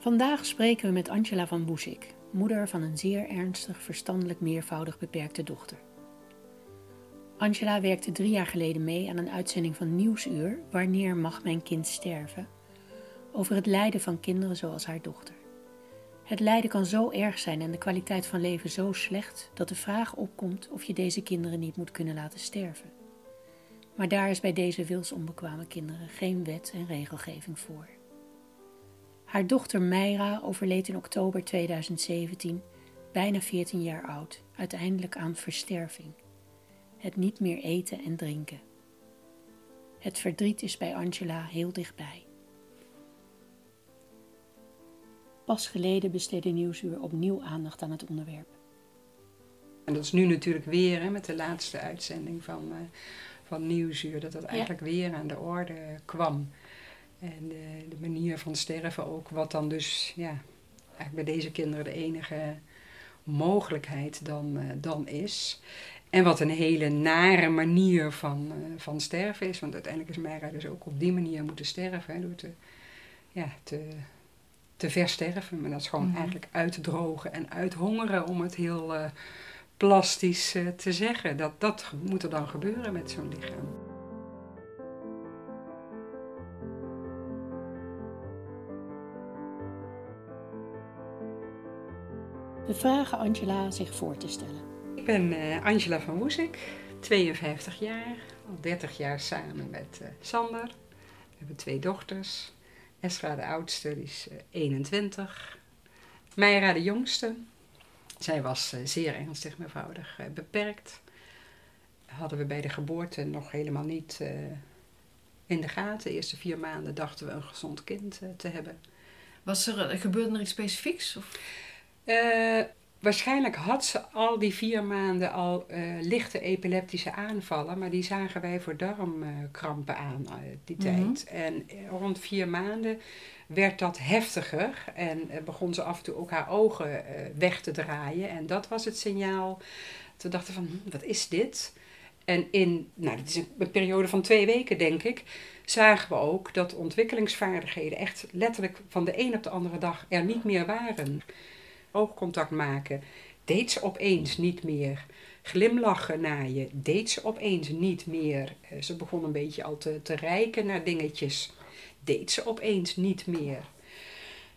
Vandaag spreken we met Angela van Boesik, moeder van een zeer ernstig verstandelijk meervoudig beperkte dochter. Angela werkte drie jaar geleden mee aan een uitzending van Nieuwsuur Wanneer mag mijn kind sterven? Over het lijden van kinderen zoals haar dochter. Het lijden kan zo erg zijn en de kwaliteit van leven zo slecht dat de vraag opkomt of je deze kinderen niet moet kunnen laten sterven. Maar daar is bij deze wilsonbekwame kinderen geen wet en regelgeving voor. Haar dochter Meira overleed in oktober 2017, bijna 14 jaar oud, uiteindelijk aan versterving. Het niet meer eten en drinken. Het verdriet is bij Angela heel dichtbij. Pas geleden besteedde Nieuwsuur opnieuw aandacht aan het onderwerp. En dat is nu natuurlijk weer hè, met de laatste uitzending van, uh, van Nieuwsuur, dat dat eigenlijk weer aan de orde kwam. En de, de, manier van sterven ook, wat dan dus ja, eigenlijk bij deze kinderen de enige mogelijkheid dan, uh, dan is. En wat een hele nare manier van, uh, van sterven is. Want uiteindelijk is Meira dus ook op die manier moeten sterven. Hè, door te, ja, te, te versterven. Maar dat is gewoon mm -hmm. eigenlijk uitdrogen en uithongeren om het heel uh, plastisch uh, te zeggen. Dat, dat moet er dan gebeuren met zo'n lichaam. We vragen Angela zich voor te stellen. Ik ben uh, Angela van Woesik, 52 jaar, al 30 jaar samen met Sander. We hebben twee dochters. Esra de oudste, die is 21. Meira de jongste. Zij was zeer ernstig meervoudig beperkt. Hadden we bij de geboorte nog helemaal niet in de gaten. De eerste vier maanden dachten we een gezond kind te hebben. Was er, gebeurde er iets specifieks? Of? Uh, waarschijnlijk had ze al die vier maanden al lichte epileptische aanvallen. Maar die zagen wij voor darmkrampen aan die tijd. Mm -hmm. En rond vier maanden werd dat heftiger. En begon ze af en toe ook haar ogen weg te draaien. En dat was het signaal. We dachten van, hm, wat is dit? En in, nou, dit is een periode van twee weken, denk ik, zagen we ook dat ontwikkelingsvaardigheden echt letterlijk van de een op de andere dag er niet meer waren. Oogcontact maken, deed ze opeens niet meer. Glimlachen naar je, deed ze opeens niet meer. Ze begon een beetje al te, te rijken naar dingetjes, deed ze opeens niet meer.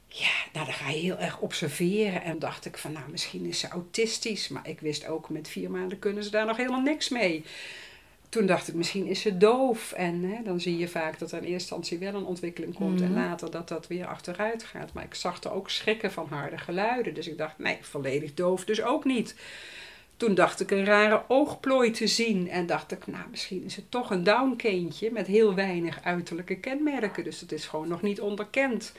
Ja, nou dan ga je heel erg observeren en dacht ik van nou misschien is ze autistisch, maar ik wist ook met vier maanden kunnen ze daar nog helemaal niks mee. Toen dacht ik misschien is ze doof en hè, dan zie je vaak dat er in eerste instantie wel een ontwikkeling komt mm. en later dat dat weer achteruit gaat. Maar ik zag er ook schrikken van harde geluiden, dus ik dacht nee volledig doof dus ook niet. Toen dacht ik een rare oogplooi te zien en dacht ik, nou misschien is het toch een downkindje met heel weinig uiterlijke kenmerken, dus het is gewoon nog niet onderkend.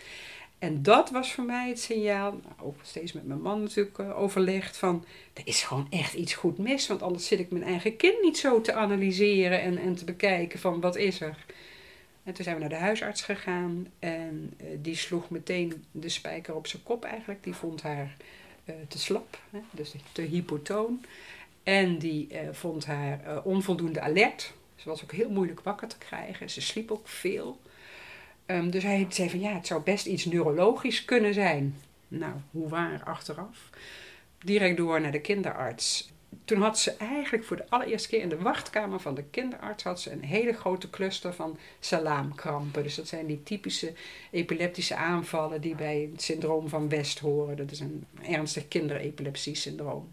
En dat was voor mij het signaal, nou, ook steeds met mijn man natuurlijk uh, overlegd, van er is gewoon echt iets goed mis. Want anders zit ik mijn eigen kind niet zo te analyseren en, en te bekijken van wat is er. En toen zijn we naar de huisarts gegaan en uh, die sloeg meteen de spijker op zijn kop eigenlijk. Die vond haar uh, te slap, hè, dus te hypotoon. En die vond haar onvoldoende alert. Ze was ook heel moeilijk wakker te krijgen. Ze sliep ook veel. Um, dus hij zei van ja, het zou best iets neurologisch kunnen zijn. Nou, hoe waar achteraf. Direct door naar de kinderarts. Toen had ze eigenlijk voor de allereerste keer in de wachtkamer van de kinderarts had ze een hele grote cluster van salaamkrampen. Dus dat zijn die typische epileptische aanvallen die bij het syndroom van West horen. Dat is een ernstig kinderepilepsie-syndroom.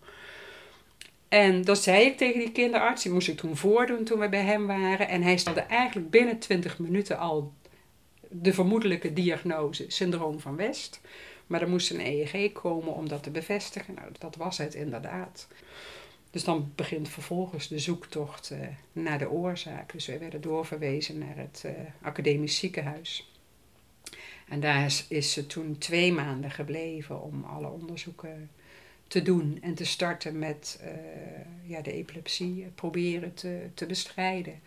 En dat zei ik tegen die kinderarts, die moest ik toen voordoen toen we bij hem waren. En hij stelde eigenlijk binnen 20 minuten al de vermoedelijke diagnose syndroom van West. Maar er moest een EEG komen om dat te bevestigen. Nou, dat was het inderdaad. Dus dan begint vervolgens de zoektocht naar de oorzaak. Dus wij werden doorverwezen naar het academisch ziekenhuis. En daar is, is ze toen twee maanden gebleven om alle onderzoeken te doen en te starten met uh, ja, de epilepsie proberen te, te bestrijden.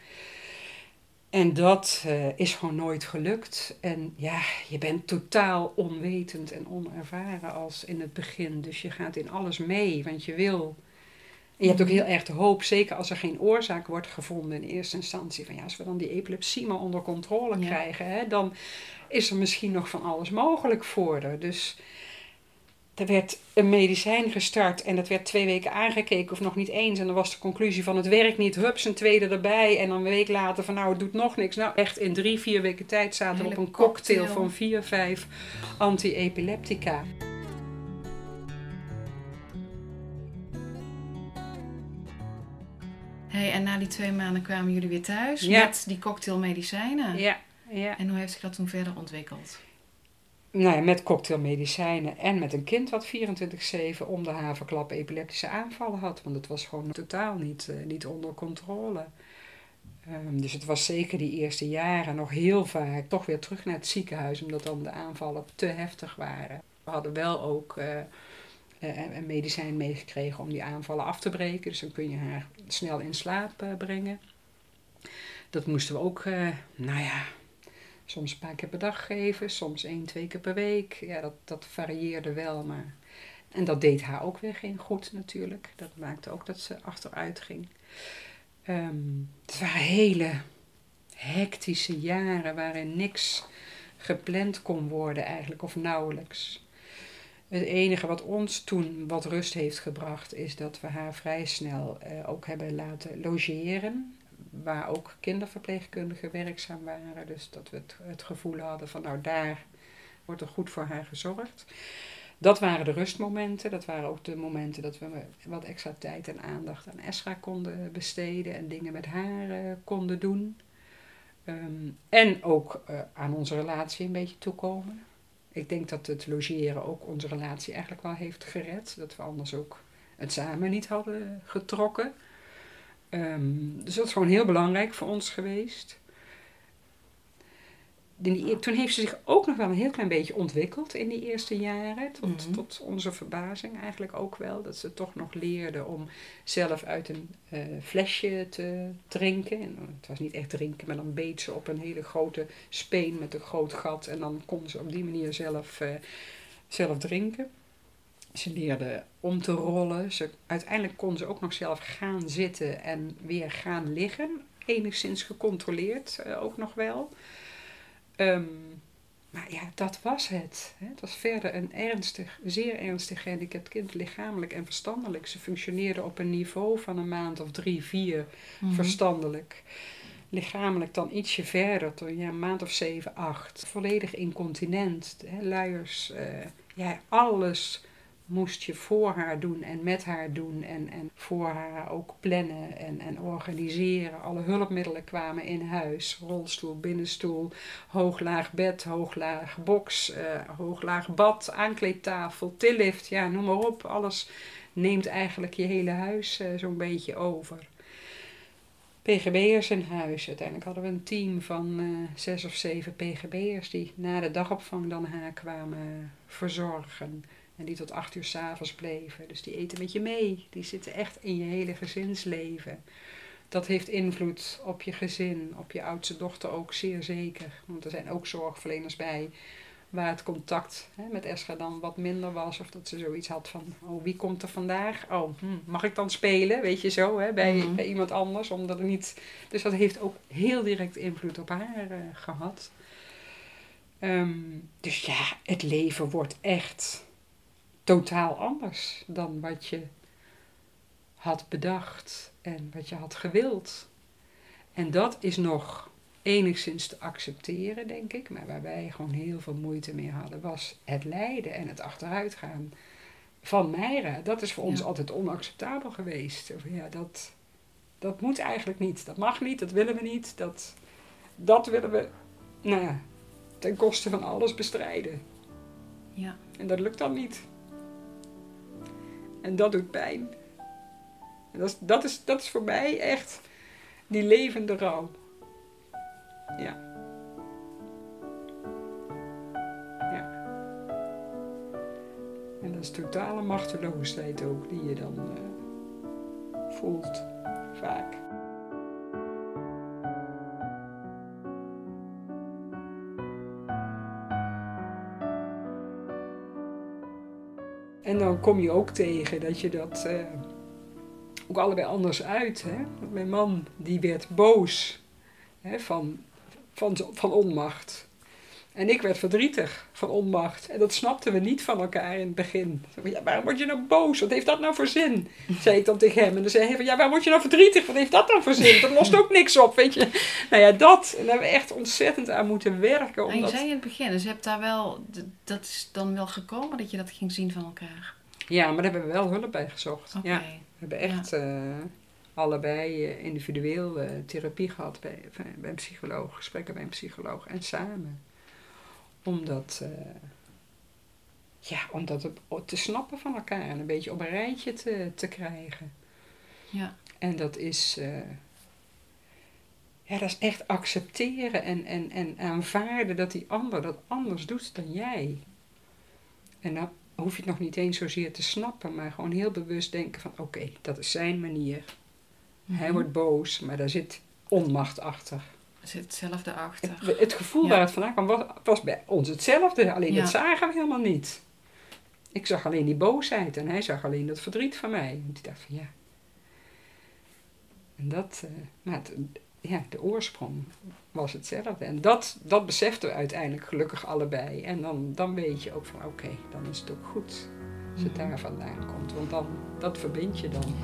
En dat uh, is gewoon nooit gelukt. En ja, je bent totaal onwetend en onervaren als in het begin. Dus je gaat in alles mee, want je wil. En je hebt ook heel erg de hoop, zeker als er geen oorzaak wordt gevonden in eerste instantie. Van ja, als we dan die epilepsie maar onder controle krijgen, hè, dan is er misschien nog van alles mogelijk voor haar. Dus er werd een medicijn gestart en dat werd twee weken aangekeken of nog niet eens. En dan was de conclusie van het werkt niet, hups, een tweede erbij. En dan een week later van nou, het doet nog niks. Nou, echt in drie, vier weken tijd zaten we op een cocktail, cocktail van vier, vijf anti-epileptica. Hey, en na die twee maanden kwamen jullie weer thuis met die cocktailmedicijnen. Ja, ja. En hoe heeft zich dat toen verder ontwikkeld? Nou ja, met cocktailmedicijnen en met een kind wat 24-7 om de haverklap epileptische aanvallen had. Want het was gewoon totaal niet, uh, niet onder controle. Um, dus het was zeker die eerste jaren nog heel vaak toch weer terug naar het ziekenhuis, omdat dan de aanvallen te heftig waren. We hadden wel ook uh, een medicijn meegekregen om die aanvallen af te breken. Dus dan kun je haar snel in slaap brengen. Dat moesten we ook, nou ja, soms een paar keer per dag geven, soms één, twee keer per week. Ja, dat, dat varieerde wel, maar... En dat deed haar ook weer geen goed natuurlijk. Dat maakte ook dat ze achteruit ging. Um, het waren hele hectische jaren waarin niks gepland kon worden eigenlijk, of nauwelijks. Het enige wat ons toen wat rust heeft gebracht, is dat we haar vrij snel uh, ook hebben laten logeren waar ook kinderverpleegkundigen werkzaam waren. Dus dat we het, gevoel hadden van nou daar wordt er goed voor haar gezorgd. Dat waren de rustmomenten. Dat waren ook de momenten dat we wat extra tijd en aandacht aan Esra konden besteden en dingen met haar uh, konden doen. Um, en ook uh, aan onze relatie een beetje toekomen. Ik denk dat het logeren ook onze relatie eigenlijk wel heeft gered. Dat we anders ook het samen niet hadden getrokken. Um, dus dat is gewoon heel belangrijk voor ons geweest. Die, toen heeft ze zich ook nog wel een heel klein beetje ontwikkeld in die eerste jaren. Tot, mhm. tot onze verbazing eigenlijk ook wel. Dat ze toch nog leerde om zelf uit een uh, flesje te drinken. En het was niet echt drinken, maar dan beet ze op een hele grote speen met een groot gat. En dan kon ze op die manier zelf, uh, zelf drinken. Ze leerde om te rollen. Ze, uiteindelijk kon ze ook nog zelf gaan zitten en weer gaan liggen. Enigszins gecontroleerd uh, ook nog wel. Um, maar ja, dat was het. Het was verder een ernstig, zeer ernstig gehandicapt kind, lichamelijk en verstandelijk. Ze functioneerde op een niveau van een maand of drie, vier mm verstandelijk. Lichamelijk dan ietsje verder, tot ja, een maand of zeven, acht. Volledig incontinent, hè, luiers, uh, ja, alles moest je voor haar doen en met haar doen en, en voor haar ook plannen en, en organiseren. Alle hulpmiddelen kwamen in huis. Rolstoel, binnenstoel, hooglaag bed, hooglaag box, uh, hooglaag bad, aankleedtafel, tillift, ja noem maar op. Alles neemt eigenlijk je hele huis uh, zo'n beetje over. PGB'ers in huis. Uiteindelijk hadden we een team van uh, zes of zeven PGB'ers die na de dagopvang dan haar kwamen verzorgen. En die tot acht uur s'avonds bleven. Dus die eten met je mee. Die zitten echt in je hele gezinsleven. Dat heeft invloed op je gezin, op je oudste dochter ook zeer zeker. Want er zijn ook zorgverleners bij waar het contact hè, met Esra dan wat minder was. Of dat ze zoiets had van, oh wie komt er vandaag? Oh, hm, mag ik dan spelen? Weet je zo, hè, bij, mhm. bij iemand anders. Omdat er niet... Dus dat heeft ook heel direct invloed op haar uh, gehad. Um, dus ja, het leven wordt echt totaal anders dan wat je had bedacht en wat je had gewild. En dat is nog enigszins te accepteren, denk ik. Maar waar wij gewoon heel veel moeite mee hadden, was het lijden en het achteruitgaan van Meira. Dat is voor ons altijd onacceptabel geweest. Ja, dat, dat moet eigenlijk niet. Dat mag niet, dat willen we niet. Dat, dat willen we, nou ja, ten koste van alles bestrijden. Ja. En dat lukt dan niet. En dat doet pijn. En dat, is, dat, is, dat is voor mij echt die levende rouw. Ja. Ja. En dat is totale machteloosheid ook, die je dan uh, voelt, vaak. Kom je ook tegen dat je dat uh, ook allebei anders uit. Hè? Mijn man die werd boos hè, van, van, van onmacht. En ik werd verdrietig van onmacht. En dat snapten we niet van elkaar in het begin. Ja, waarom word je nou boos? Wat heeft dat nou voor zin? Zei ik dan tegen hem. En dan zei hij van, ja, waarom word je nou verdrietig? Wat heeft dat nou voor zin? Dat lost ook niks op, weet je. Nou ja, dat. En daar hebben we echt ontzettend aan moeten werken. Omdat... En je zei in het begin, dus je hebt daar wel, dat is dan wel gekomen dat je dat ging zien van elkaar. Ja, maar daar hebben we wel hulp bij gezocht. Ja, we hebben echt uh, allebei uh, individueel uh, therapie gehad bij, bij een psycholoog, gesprekken bij een psycholoog en samen omdat, ja, om dat te snappen van elkaar en een beetje op een rijtje te, te krijgen. Ja. En dat is, ja, dat is echt accepteren en, en, en aanvaarden dat die ander dat anders doet dan jij. En dan hoef je het nog niet eens zozeer te snappen, maar gewoon heel bewust denken van oké, dat is zijn manier. Hij mhm. wordt boos, maar daar zit onmacht achter zit hetzelfde achter. Het, het gevoel waar het vandaan kwam was, was, bij ons hetzelfde, alleen dat zagen we helemaal niet. Ik zag alleen die boosheid en hij zag alleen dat verdriet van mij. En ik dacht van ja. En dat, uh, maar het, ja, de oorsprong was hetzelfde. En dat, dat beseften we uiteindelijk gelukkig allebei. En dan, dan weet je ook van oké, dan is het ook goed als het mhm. daar vandaan komt. Want dan, dat verbind je dan.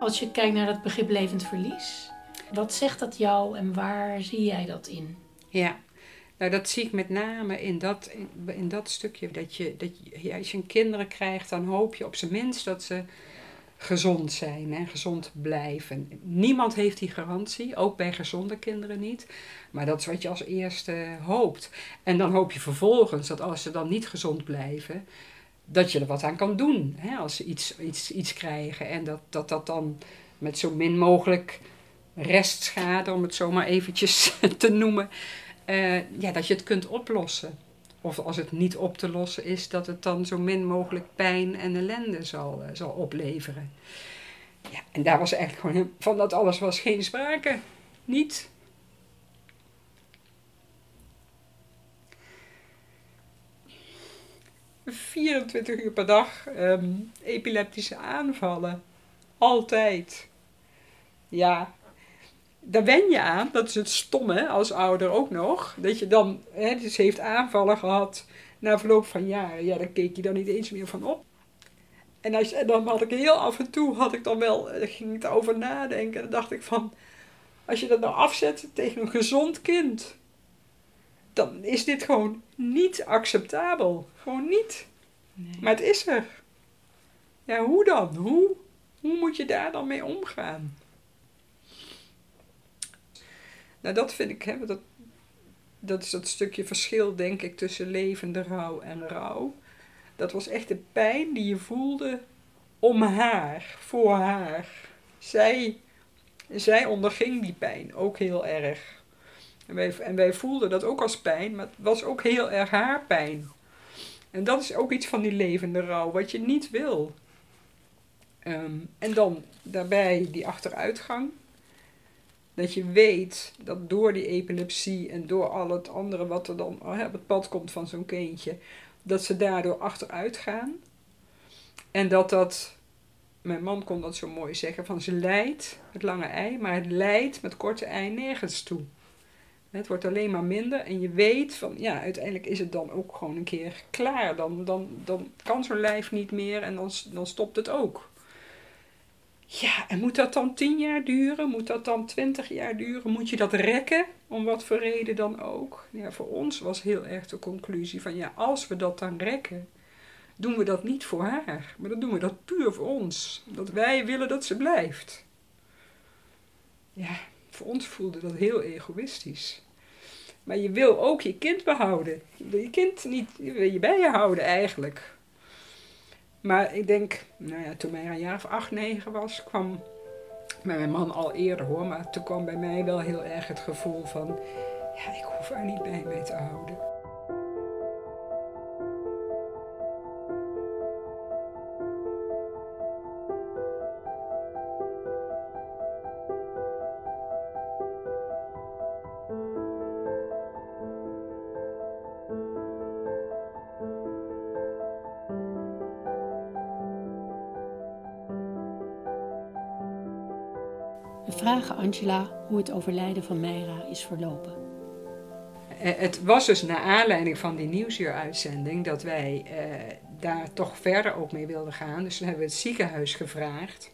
Als je kijkt naar het begrip levend verlies, wat zegt dat jou en waar zie jij dat in? Ja, nou dat zie ik met name in dat, in, dat stukje. Dat je, dat je, als je kinderen krijgt, dan hoop je op zijn minst dat ze gezond zijn en gezond blijven. Niemand heeft die garantie, ook bij gezonde kinderen niet. Maar dat is wat je als eerste hoopt. En dan hoop je vervolgens dat als ze dan niet gezond blijven, dat je er wat aan kan doen. Hè, als ze iets, iets, iets krijgen. En dat, dat dat dan met zo min mogelijk restschade, om het zomaar eventjes te noemen, uh, ja, dat je het kunt oplossen. Of als het niet op te lossen is, dat het dan zo min mogelijk pijn en ellende zal, uh, zal opleveren. Ja, en daar was eigenlijk gewoon van dat alles was geen sprake. Niet. 24 uur per dag um, epileptische aanvallen. Altijd. Ja, daar wen je aan. Dat is het stomme als ouder ook nog. Dat je dan, hè, dus heeft aanvallen gehad na verloop van jaren. Ja, daar keek je dan niet eens meer van op. En, als, en dan had ik heel af en toe, had ik dan wel, eh, ging ik erover nadenken. En dan dacht ik van, als je dat nou afzet tegen een gezond kind dan is dit gewoon niet acceptabel. Gewoon niet. Nee. Maar het is er. Ja, hoe dan? Hoe? Hoe moet je daar dan mee omgaan? Nou, dat vind ik, hè, dat, dat is dat stukje verschil, denk ik, tussen levende rouw en rouw. Dat was echt de pijn die je voelde om haar, voor haar. Zij, zij onderging die pijn ook heel erg. En wij, en wij voelden dat ook als pijn, maar het was ook heel erg haar pijn. En dat is ook iets van die levende rouw, wat je niet wil. Ehm, en dan daarbij die achteruitgang. Dat je weet dat door die epilepsie en door al het andere wat er dan op het pad komt van zo'n kindje, dat ze daardoor achteruit gaan. En dat dat, mijn man kon dat zo mooi zeggen, van ze leidt, het lange ei, maar het leidt met korte ei nergens toe. Het wordt alleen maar minder en je weet van ja, uiteindelijk is het dan ook gewoon een keer klaar. Dan, dan, dan kan zo'n lijf niet meer en dan, dan stopt het ook. Ja, en moet dat dan tien jaar duren? Moet dat dan twintig jaar duren? Moet je dat rekken? Om wat voor reden dan ook? Ja, voor ons was heel erg de conclusie van ja, als we dat dan rekken, doen we dat niet voor haar. Maar dan doen we dat puur voor ons. Dat wij willen dat ze blijft. Ja, voor ons voelde dat heel egoïstisch. Maar je wil ook je kind behouden. Je wil je kind niet je, bij je houden eigenlijk. Maar ik denk, nou ja, toen mij een jaar of acht, negen was, kwam bij mijn man al eerder hoor, maar toen kwam bij mij wel heel erg het gevoel van, ja, ik hoef haar niet bij mij te houden. Vragen Angela hoe het overlijden van Meira is verlopen. Eh, Het was dus naar aanleiding van die nieuwsuuruitzending dat wij eh, daar toch verder ook mee wilden gaan. Dus toen hebben we het ziekenhuis gevraagd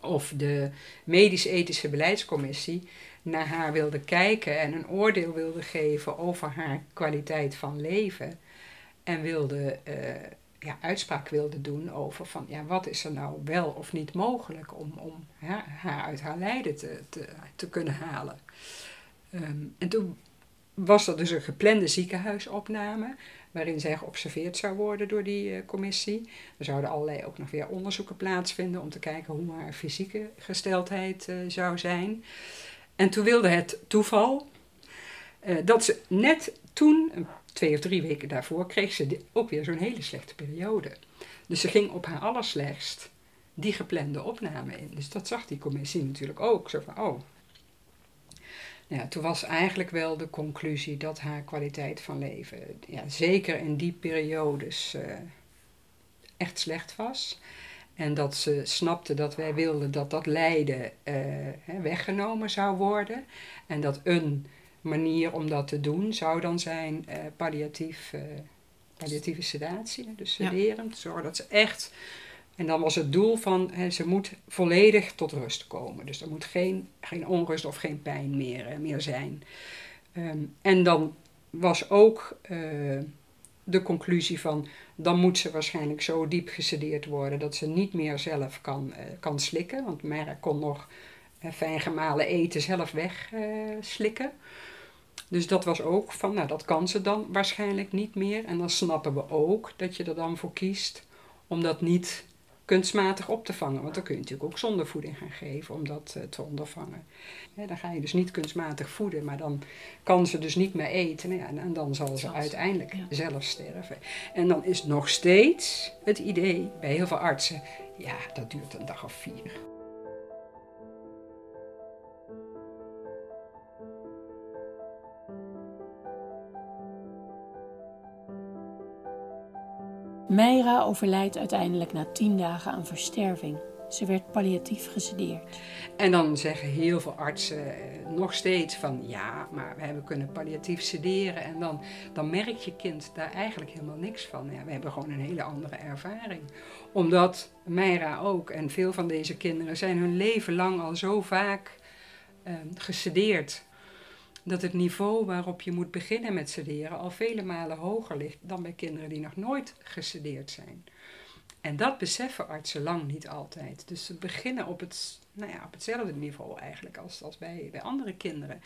of de medisch-ethische beleidscommissie naar haar wilde kijken en een oordeel wilde geven over haar kwaliteit van leven. En wilde, eh, ja, uitspraak wilde doen over van ja, wat is er nou wel of niet mogelijk om, om haar, uit haar lijden te, te, te kunnen halen. Ehm, en toen was er dus een geplande ziekenhuisopname waarin zij geobserveerd zou worden door die eh, commissie. Er zouden allerlei ook nog weer onderzoeken plaatsvinden om te kijken hoe haar fysieke gesteldheid eh, zou zijn. En toen wilde het toeval eh, dat ze net toen, een- twee of drie weken daarvoor, kreeg ze ook weer zo'n hele slechte periode. Dus ze ging op haar allerslechtst die geplande opname in. Dus dat zag die commissie natuurlijk ook. Zo van, oh. Nou toen was eigenlijk wel de conclusie dat haar kwaliteit van leven, ja, zeker in die periodes, eh, echt slecht was. En dat ze snapte dat wij wilden dat dat lijden eh, weggenomen zou worden. En dat een manier om dat te doen zou dan zijn eh, palliatief, eh, palliatieve sedatie, dus Ja. sederen. Zorgen dat ze echt. En dan was het doel van hè, ze moet volledig tot rust komen. Dus er moet geen, geen onrust of geen pijn meer, eh, meer zijn. Ehm, en dan was ook de conclusie van dan moet ze waarschijnlijk zo diep gesedeerd worden dat ze niet meer zelf kan, kan slikken. Want Mera kon nog fijn gemalen eten zelf wegslikken. slikken. Dus dat was ook van, nou dat kan ze dan waarschijnlijk niet meer. En dan snappen we ook dat je er dan voor kiest om dat niet kunstmatig op te vangen. Want dan kun je natuurlijk ook zonder voeding gaan geven om dat eh, te ondervangen. Dan ga je dus niet kunstmatig voeden, maar dan kan ze dus niet meer eten. Nou ja, en, dan zal ze Zal ze, uiteindelijk ja. zelf sterven. En dan is nog steeds het idee bij heel veel artsen, ja, dat duurt een dag of vier. Meira overlijdt uiteindelijk na tien dagen aan versterving. Ze werd palliatief gesedeerd. En dan zeggen heel veel artsen eh, nog steeds van ja, maar we hebben kunnen palliatief sederen. En dan, dan merkt je kind daar eigenlijk helemaal niks van. Ja, we hebben gewoon een hele andere ervaring. Omdat Meira ook en veel van deze kinderen zijn hun leven lang al zo vaak eh, gesedeerd. Dat het niveau waarop je moet beginnen met sederen al vele malen hoger ligt dan bij kinderen die nog nooit gesedeerd zijn. En dat beseffen artsen lang niet altijd. Dus ze beginnen op, het, nou ja, op hetzelfde niveau eigenlijk als, als bij, bij andere kinderen.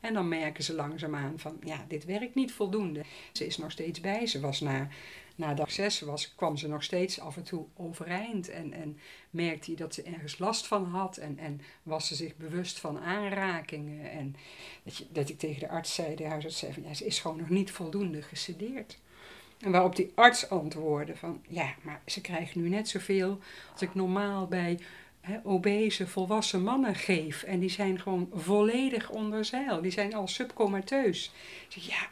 En dan merken ze langzaamaan van, ja, dit werkt niet voldoende. Ze is nog steeds bij. Ze was na, na dag zes was, kwam ze nog steeds af en toe overeind. En, en merkte hij dat ze ergens last van had. En, en was ze zich bewust van aanrakingen. En dat, je, dat ik tegen de arts zei, de huisarts zei van, ja, ze is gewoon nog niet voldoende gesedeerd. En waarop die arts antwoordde van, ja, maar ze krijgt nu net zoveel als ik normaal bij hè, obese volwassen mannen geef. En die zijn gewoon volledig onder zeil. Die zijn al subcomateus. Ja,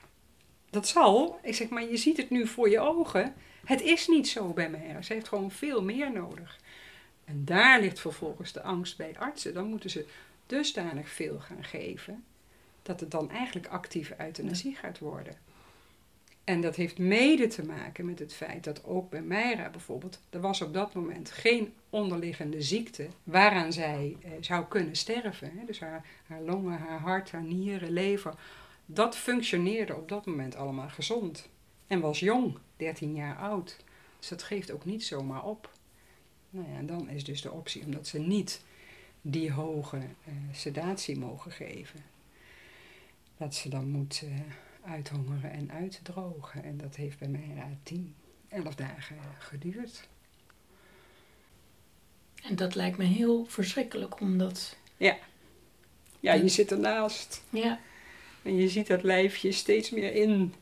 dat zal. Ik zeg, maar je ziet het nu voor je ogen. Het is niet zo bij mij. Ze heeft gewoon veel meer nodig. En daar ligt vervolgens de angst bij artsen. Dan moeten ze dusdanig veel gaan geven, dat het dan eigenlijk actieve euthanasie gaat worden. En dat heeft mede te maken met het feit dat ook bij Meira bijvoorbeeld, er was op dat moment geen onderliggende ziekte waaraan zij eh, zou kunnen sterven. Hè. Dus haar, haar longen, haar hart, haar nieren, lever, dat functioneerde op dat moment allemaal gezond. En was jong, 13 jaar oud. Dus dat geeft ook niet zomaar op. Nou ja, en dan is dus de optie omdat ze niet die hoge eh, sedatie mogen geven. dat ze dan moet uithongeren en uitdrogen. En dat heeft bij mij raad 10, 11 dagen geduurd. En dat lijkt me heel verschrikkelijk, omdat... Ja. Ja, je zit ernaast. Ja. En je ziet dat lijfje steeds meer in...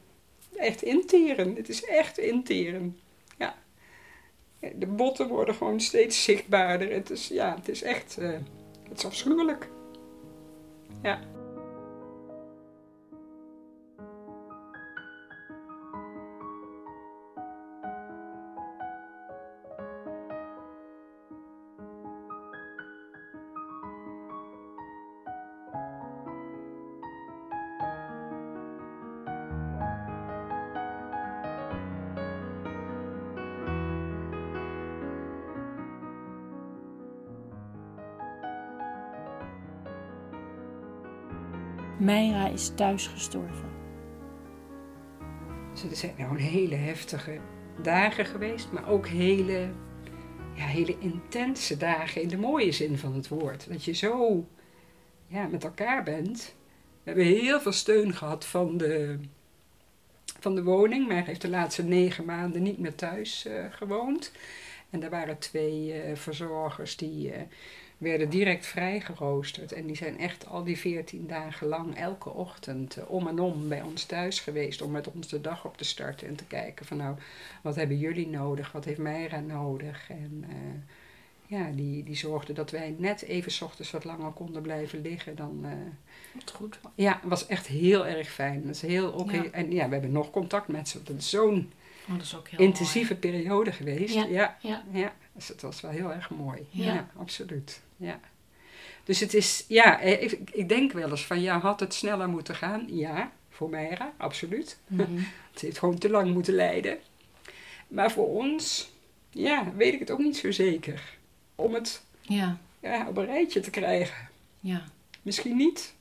Echt interen. Het is echt interen. Ja. De botten worden gewoon steeds zichtbaarder. Het is, ja, het is echt... Uh, het is afschuwelijk. Ja. Meira is thuis gestorven. Dus er zijn nou hele heftige dagen geweest, maar ook hele, ja, hele intense dagen in de mooie zin van het woord. Dat je zo ja, met elkaar bent. We hebben heel veel steun gehad van de, van de woning. Maar heeft de laatste negen maanden niet meer thuis uh, gewoond. En er waren twee uh, verzorgers die, uh, werden direct vrijgeroosterd. En die zijn echt al die veertien dagen lang elke ochtend eh, om en om bij ons thuis geweest. Om met ons de dag op te starten en te kijken van nou, wat hebben jullie nodig? Wat heeft Meira nodig? En uh, ja, die, die zorgden dat wij net even s ochtends wat langer konden blijven liggen dan... Uh, goed. Ja, het was echt heel erg fijn. Dat is heel, ja. Heel, en ja, we hebben nog contact met ze. Dat is zo'n oh, intensieve periode geweest. Ja. Ja, ja. ja. Dus het was wel heel erg mooi. Ja. ja absoluut ja. Dus het is, ja, eh, ik, ik denk wel eens van, ja, had het sneller moeten gaan? Ja, voor Meira, absoluut. Mm -hmm. het heeft gewoon te lang moeten leiden. Maar voor ons, ja, weet ik het ook niet zo zeker. Om het ja. Ja, op een rijtje te krijgen. Ja. Misschien niet.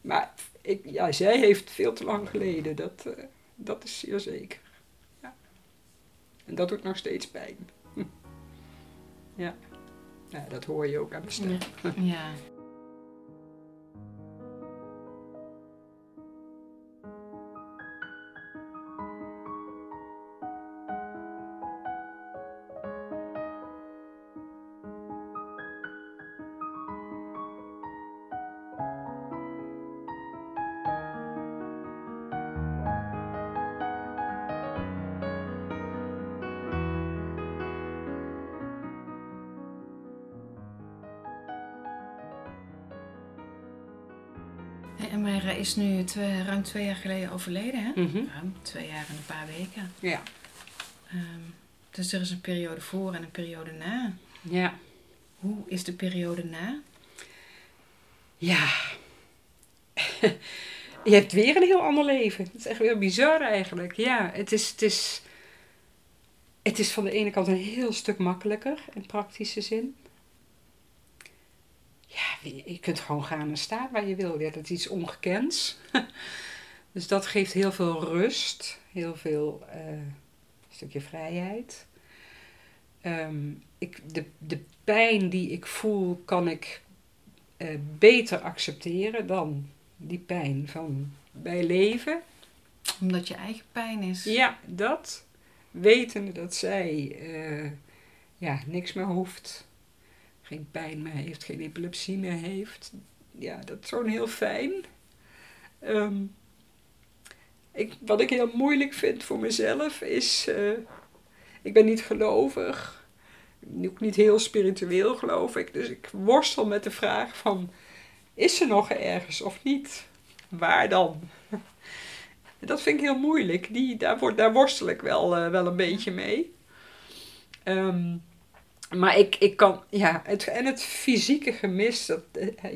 Maar ik, ja, zij heeft veel te lang geleden. Dat, uh, dat is zeer zeker. En dat doet nog steeds pijn. Ja. Ja, dat hoor je ook aan mijn stem. Ja. Meira is nu twee, ruim twee jaar geleden overleden, hè? Mm -hmm. Ruim twee jaar en een paar weken. Ja. Um, dus er is een periode voor en een periode na. Ja. Hoe is de periode na? Ja. Je hebt weer een heel ander leven. Het is echt weer bizar eigenlijk. Ja, het is, het is, het is van de ene kant een heel stuk makkelijker in praktische zin. Ja, je kunt gewoon gaan en staan waar je wil. Ja, dat is iets ongekends. dus dat geeft heel veel rust, heel veel uh, stukje vrijheid. Um, ik, de, de pijn die ik voel, kan ik uh, beter accepteren dan die pijn van bij leven. Omdat je eigen pijn is. Ja, dat. Wetende dat zij uh, ja, niks meer hoeft geen pijn meer heeft, geen epilepsie meer heeft. Ja, dat is gewoon heel fijn. Um, ik, wat ik heel moeilijk vind voor mezelf is, uh, ik ben niet gelovig, ook niet heel spiritueel geloof ik, dus ik worstel met de vraag van, is ze nog ergens of niet? Waar dan? Dat vind ik heel moeilijk, Die, daar, daar worstel ik wel, uh, wel een beetje mee. Um, maar ik, ik kan, ja, het, en het fysieke gemis, dat,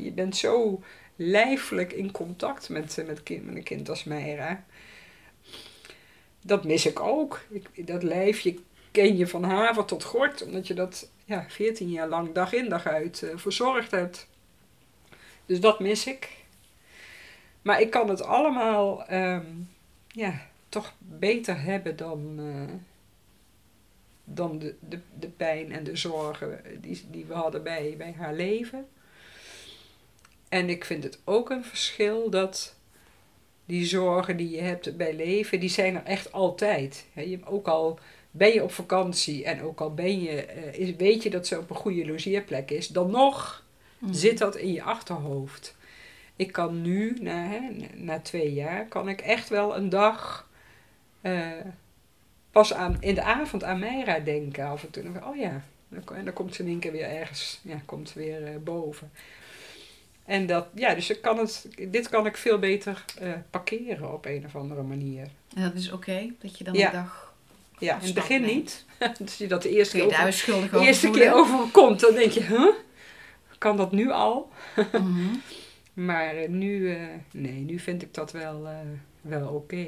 je bent zo lijfelijk in contact met, met, kind, met een kind als. Dat mis ik ook. Ik, dat lijfje ken je van haver tot gort, omdat je dat ja, 14 jaar lang dag in dag uit uh, verzorgd hebt. Dus dat mis ik. Maar ik kan het allemaal um, ja, toch beter hebben dan, uh, dan de, de, de pijn en de zorgen die, die we hadden bij, bij haar leven. En ik vind het ook een verschil dat die zorgen die je hebt bij leven, die zijn er echt altijd. Je, ook al ben je op vakantie en ook al ben je, eh, is, weet je dat ze op een goede logeerplek is, dan nog Mhm. zit dat in je achterhoofd. Ik kan nu, na, na twee jaar, kan ik echt wel een dag eh, pas aan, in de avond aan Meira denken af en toe. Dan, oh ja, en dan komt ze in één keer weer ergens, ja, komt weer eh, boven. En dat, ja, dus ik kan het, dit kan ik veel beter eh, parkeren op een of andere manier. En dat is oké, dat je dan Ja. een dag... Ja, in het begin niet. dus je dat de eerste keer, over, de eerste keer overkomt, dan denk je, huh? Kan dat nu al? Mhm. Maar eh, nu, nee, nu vind ik dat wel, wel oké.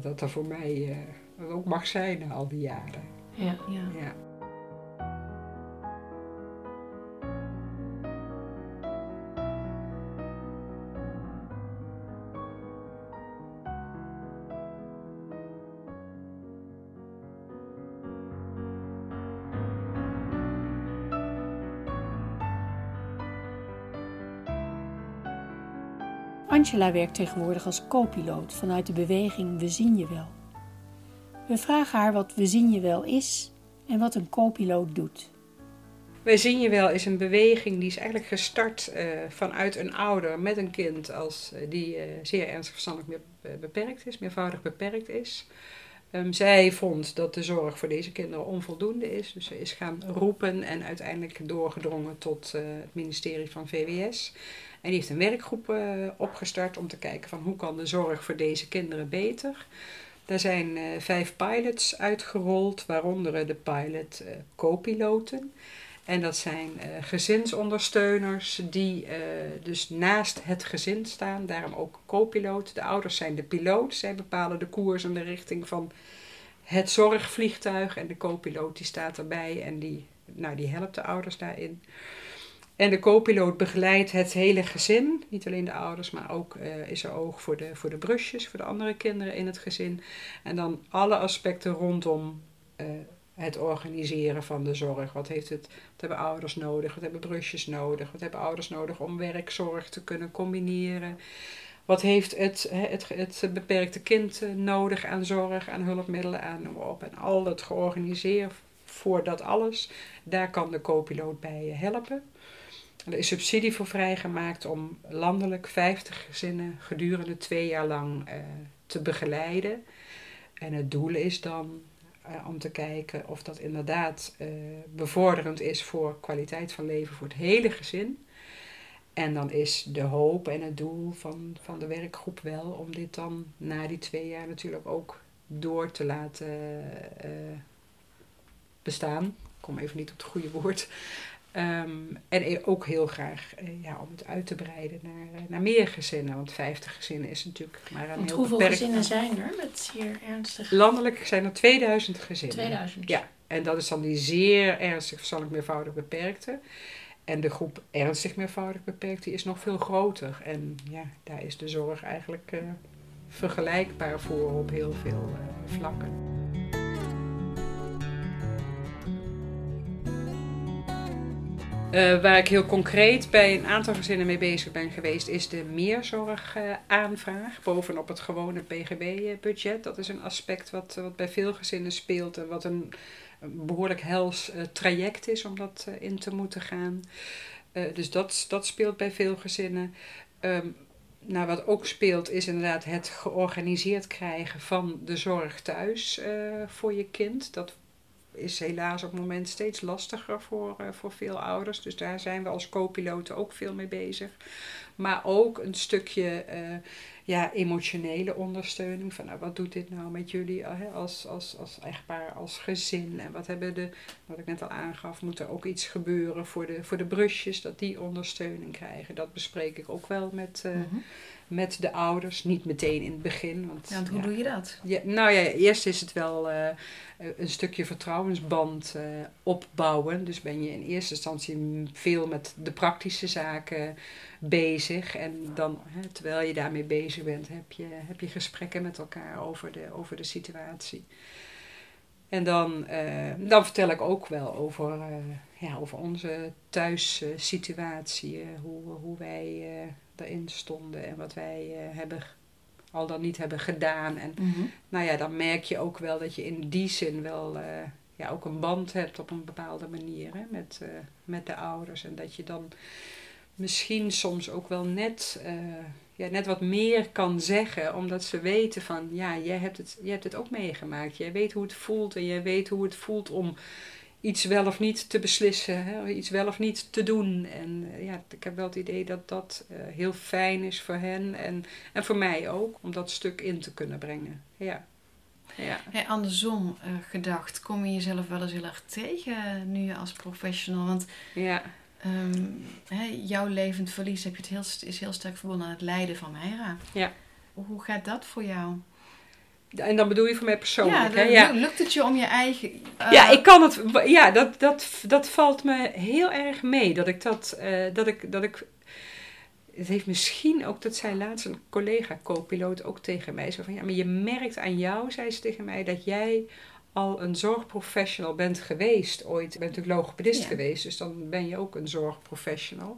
Dat er voor mij eh, ook mag zijn na al die jaren. Ja. Ja. Ja. Angela werkt tegenwoordig als co-piloot vanuit de beweging We zien je wel. We vragen haar wat We zien je wel is en wat een co-piloot doet. Wij zien je wel is een beweging die is eigenlijk gestart eh, vanuit een ouder met een kind als, eh, die eh, zeer ernstig verstandelijk be- beperkt is, meervoudig beperkt is. Ehm, zij vond dat de zorg voor deze kinderen onvoldoende is, dus ze is gaan roepen en uiteindelijk doorgedrongen tot eh, het ministerie van VWS. En die heeft een werkgroep eh, opgestart om te kijken van hoe kan de zorg voor deze kinderen beter. Daar zijn eh, vijf pilots uitgerold, waaronder de pilot co-piloten. En dat zijn eh, gezinsondersteuners die eh, dus naast het gezin staan, daarom ook co-piloot. De ouders zijn de piloot, zij bepalen de koers en de richting van het zorgvliegtuig. En de co-piloot die staat erbij en die, nou, die helpt de ouders daarin. En de co-piloot begeleidt het hele gezin, niet alleen de ouders, maar ook eh, is er oog voor de, voor de brusjes, voor de andere kinderen in het gezin. En dan alle aspecten rondom het organiseren van de zorg. Wat, heeft het, wat hebben ouders nodig? Wat hebben brusjes nodig? Wat hebben ouders nodig om werkzorg te kunnen combineren? Wat heeft het, het, het beperkte kind eh, nodig aan zorg, aan hulpmiddelen, aan op. En al het georganiseerd voor dat alles, daar kan de co-piloot bij helpen. Er is subsidie voor vrijgemaakt om landelijk 50 gezinnen gedurende twee jaar lang eh, te begeleiden. En het doel is dan eh, om te kijken of dat inderdaad eh, bevorderend is voor kwaliteit van leven voor het hele gezin. En dan is de hoop en het doel van, van de werkgroep wel om dit dan na die twee jaar natuurlijk ook door te laten eh, bestaan. Ik kom even niet op het goede woord. Ehm, en e- ook heel graag eh, ja, om het uit te breiden naar, eh, naar meer gezinnen. Want 50 gezinnen is natuurlijk maar een Want heel hoeveel beperkt gezinnen zijn er met zeer ernstig? Landelijk zijn er 2000 gezinnen. 2000. Ja, en dat is dan die zeer ernstig verstandelijk meervoudig beperkte. En de groep ernstig meervoudig beperkt, die is nog veel groter. En ja, daar is de zorg eigenlijk eh, vergelijkbaar voor op heel veel vlakken. Eh, waar ik heel concreet bij een aantal gezinnen mee bezig ben geweest, is de meerzorgaanvraag bovenop het gewone PGB-budget. Dat is een aspect wat, wat bij veel gezinnen speelt en wat een, behoorlijk hels eh, traject is om dat eh, in te moeten gaan. Eh, dus dat, dat speelt bij veel gezinnen. Ehm, nou, wat ook speelt is inderdaad het georganiseerd krijgen van de zorg thuis eh, voor je kind. Dat is helaas op het moment steeds lastiger voor, eh, voor veel ouders. Dus daar zijn we als co-piloten ook veel mee bezig. Maar ook een stukje eh, ja, emotionele ondersteuning. Van nou, wat doet dit nou met jullie eh, als, als, als echtpaar, als gezin? En wat hebben de, wat ik net al aangaf, moet er ook iets gebeuren voor de, voor de brusjes, dat die ondersteuning krijgen. Dat bespreek ik ook wel met, Mhm. Met de ouders. Niet meteen in het begin. Want, Ja, want hoe ja, doe je dat? ja, nou ja, eerst is het wel eh, een stukje vertrouwensband eh, opbouwen. Dus ben je in eerste instantie veel met de praktische zaken bezig. En dan, hè, terwijl je daarmee bezig bent, heb je, heb je gesprekken met elkaar over de, over de situatie. En dan, eh, dan vertel ik ook wel over, eh, ja, over onze thuissituatie, hoe, hoe wij erin stonden en wat wij hebben al dan niet hebben gedaan. En Mhm. nou ja, dan merk je ook wel dat je in die zin wel eh, ja, ook een band hebt op een bepaalde manier hè, met, eh, met de ouders. En dat je dan misschien soms ook wel net, eh, ja, net wat meer kan zeggen, omdat ze weten van ja, jij hebt, het, jij hebt het ook meegemaakt. Jij weet hoe het voelt en jij weet hoe het voelt om iets wel of niet te beslissen, hè, iets wel of niet te doen. En eh, ja, ik heb wel het idee dat dat eh, heel fijn is voor hen en, en voor mij ook, om dat stuk in te kunnen brengen. Ja. Ja. Hey, andersom eh, gedacht, kom je jezelf wel eens heel erg tegen nu als professional? Want Ja. Ehm, hè, jouw levend verlies heb je het heel, is heel sterk verbonden aan het lijden van Meira. Ja. Hoe gaat dat voor jou? En dan bedoel je voor mij persoonlijk, hè? Ja. Lukt het je om je eigen... eh, Ja, ik kan het. Ja, dat, dat, dat valt me heel erg mee. Dat ik dat. eh, dat ik, dat ik het heeft misschien ook, dat zei laatst een collega co-piloot ook tegen mij. Zo van ja, maar je merkt aan jou, zei ze tegen mij, dat jij al een zorgprofessional bent geweest ooit. Je bent natuurlijk logopedist Ja. geweest, dus dan ben je ook een zorgprofessional.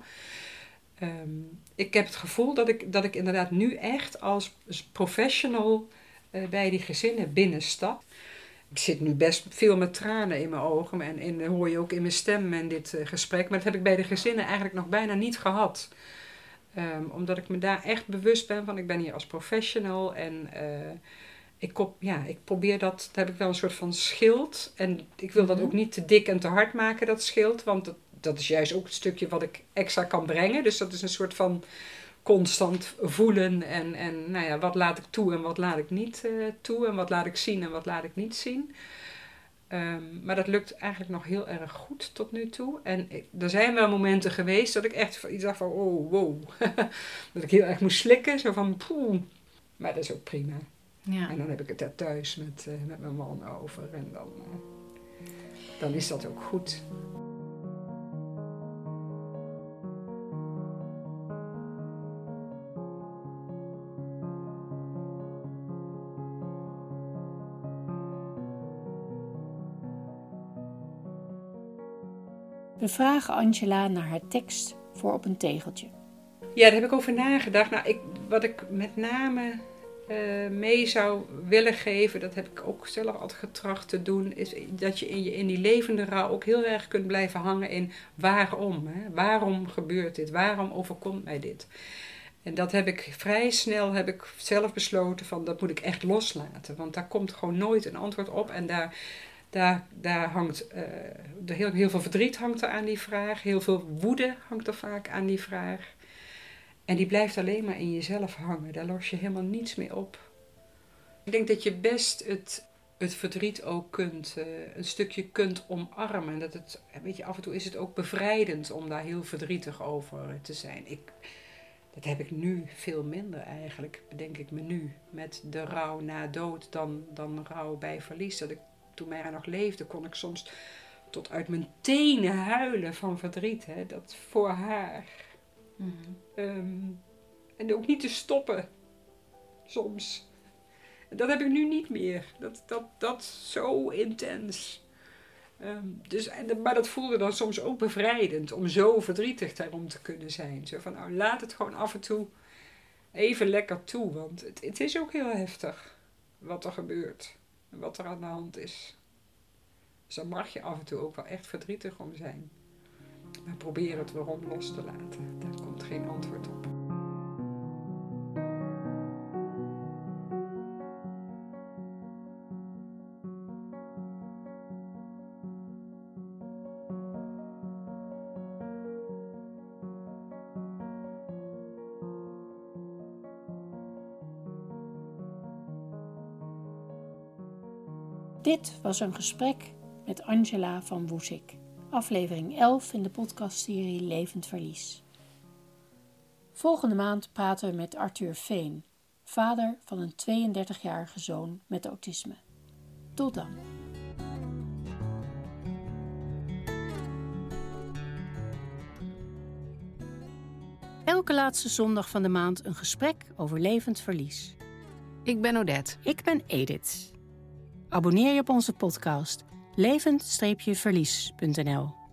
Ehm, ik heb het gevoel dat ik, dat ik inderdaad nu echt als professional eh, bij die gezinnen binnenstap. Ik zit nu best veel met tranen in mijn ogen en, en hoor je ook in mijn stem in dit eh, gesprek. Maar dat heb ik bij de gezinnen eigenlijk nog bijna niet gehad. Ehm, omdat ik me daar echt bewust ben van, ik ben hier als professional en eh, ik, ja, ik probeer dat, daar heb ik wel een soort van schild. En ik wil dat Mhm. ook niet te dik en te hard maken, dat schild, want dat, dat is juist ook het stukje wat ik extra kan brengen. Dus dat is een soort van constant voelen en, en nou ja, wat laat ik toe en wat laat ik niet eh, toe en wat laat ik zien en wat laat ik niet zien. Ehm, maar dat lukt eigenlijk nog heel erg goed tot nu toe. En ik- er zijn wel momenten geweest dat ik echt iets dacht van, oh, wow. dat ik heel erg moest slikken, zo van, poeh. Maar dat is ook prima. Ja. En dan heb ik het daar thuis met, eh, met mijn man over. En dan, eh, dan is dat ook goed. We vragen Angela naar haar tekst voor op een tegeltje. Ja, daar heb ik over nagedacht. Nou, ik, wat ik met name eh, mee zou willen geven, dat heb ik ook zelf altijd getracht te doen, is dat je in, je in die levende rouw ook heel erg kunt blijven hangen in waarom. Hè? Waarom gebeurt dit? Waarom overkomt mij dit? En dat heb ik vrij snel heb ik zelf besloten van dat moet ik echt loslaten. Want daar komt gewoon nooit een antwoord op. En daar, daar, daar hangt er heel, heel veel verdriet hangt er aan die vraag. Heel veel woede hangt er vaak aan die vraag. En die blijft alleen maar in jezelf hangen. Daar los je helemaal niets mee op. Ik denk dat je best het, het verdriet ook kunt, eh, een stukje kunt omarmen. Dat het, weet je, af en toe is het ook bevrijdend om daar heel verdrietig over te zijn. Ik, dat heb ik nu veel minder eigenlijk, bedenk ik me nu. Met de rouw na dood dan, dan rouw bij verlies. Dat ik, toen mij nog leefde, kon ik soms tot uit mijn tenen huilen van verdriet. Hè? Dat voor haar. Mhm. Ehm, en ook niet te stoppen. Soms. Dat heb ik nu niet meer. Dat, dat, dat is zo intens. Ehm, dus, en, maar dat voelde dan soms ook bevrijdend om zo verdrietig daarom te kunnen zijn. Zo van, nou laat het gewoon af en toe even lekker toe. Want het, het is ook heel heftig wat er gebeurt. Wat er aan de hand is. Dus daar mag je af en toe ook wel echt verdrietig om zijn. Maar probeer het waarom los te laten. Geen antwoord op. Dit was een gesprek met Angela van Woesik, aflevering 11 in de podcastserie Levend Verlies. Volgende maand praten we met Arthur Veen, vader van een 32-jarige zoon met autisme. Tot dan. Elke laatste zondag van de maand een gesprek over levend verlies. Ik ben Odette. Ik ben Edith. Abonneer je op onze podcast levend-verlies.nl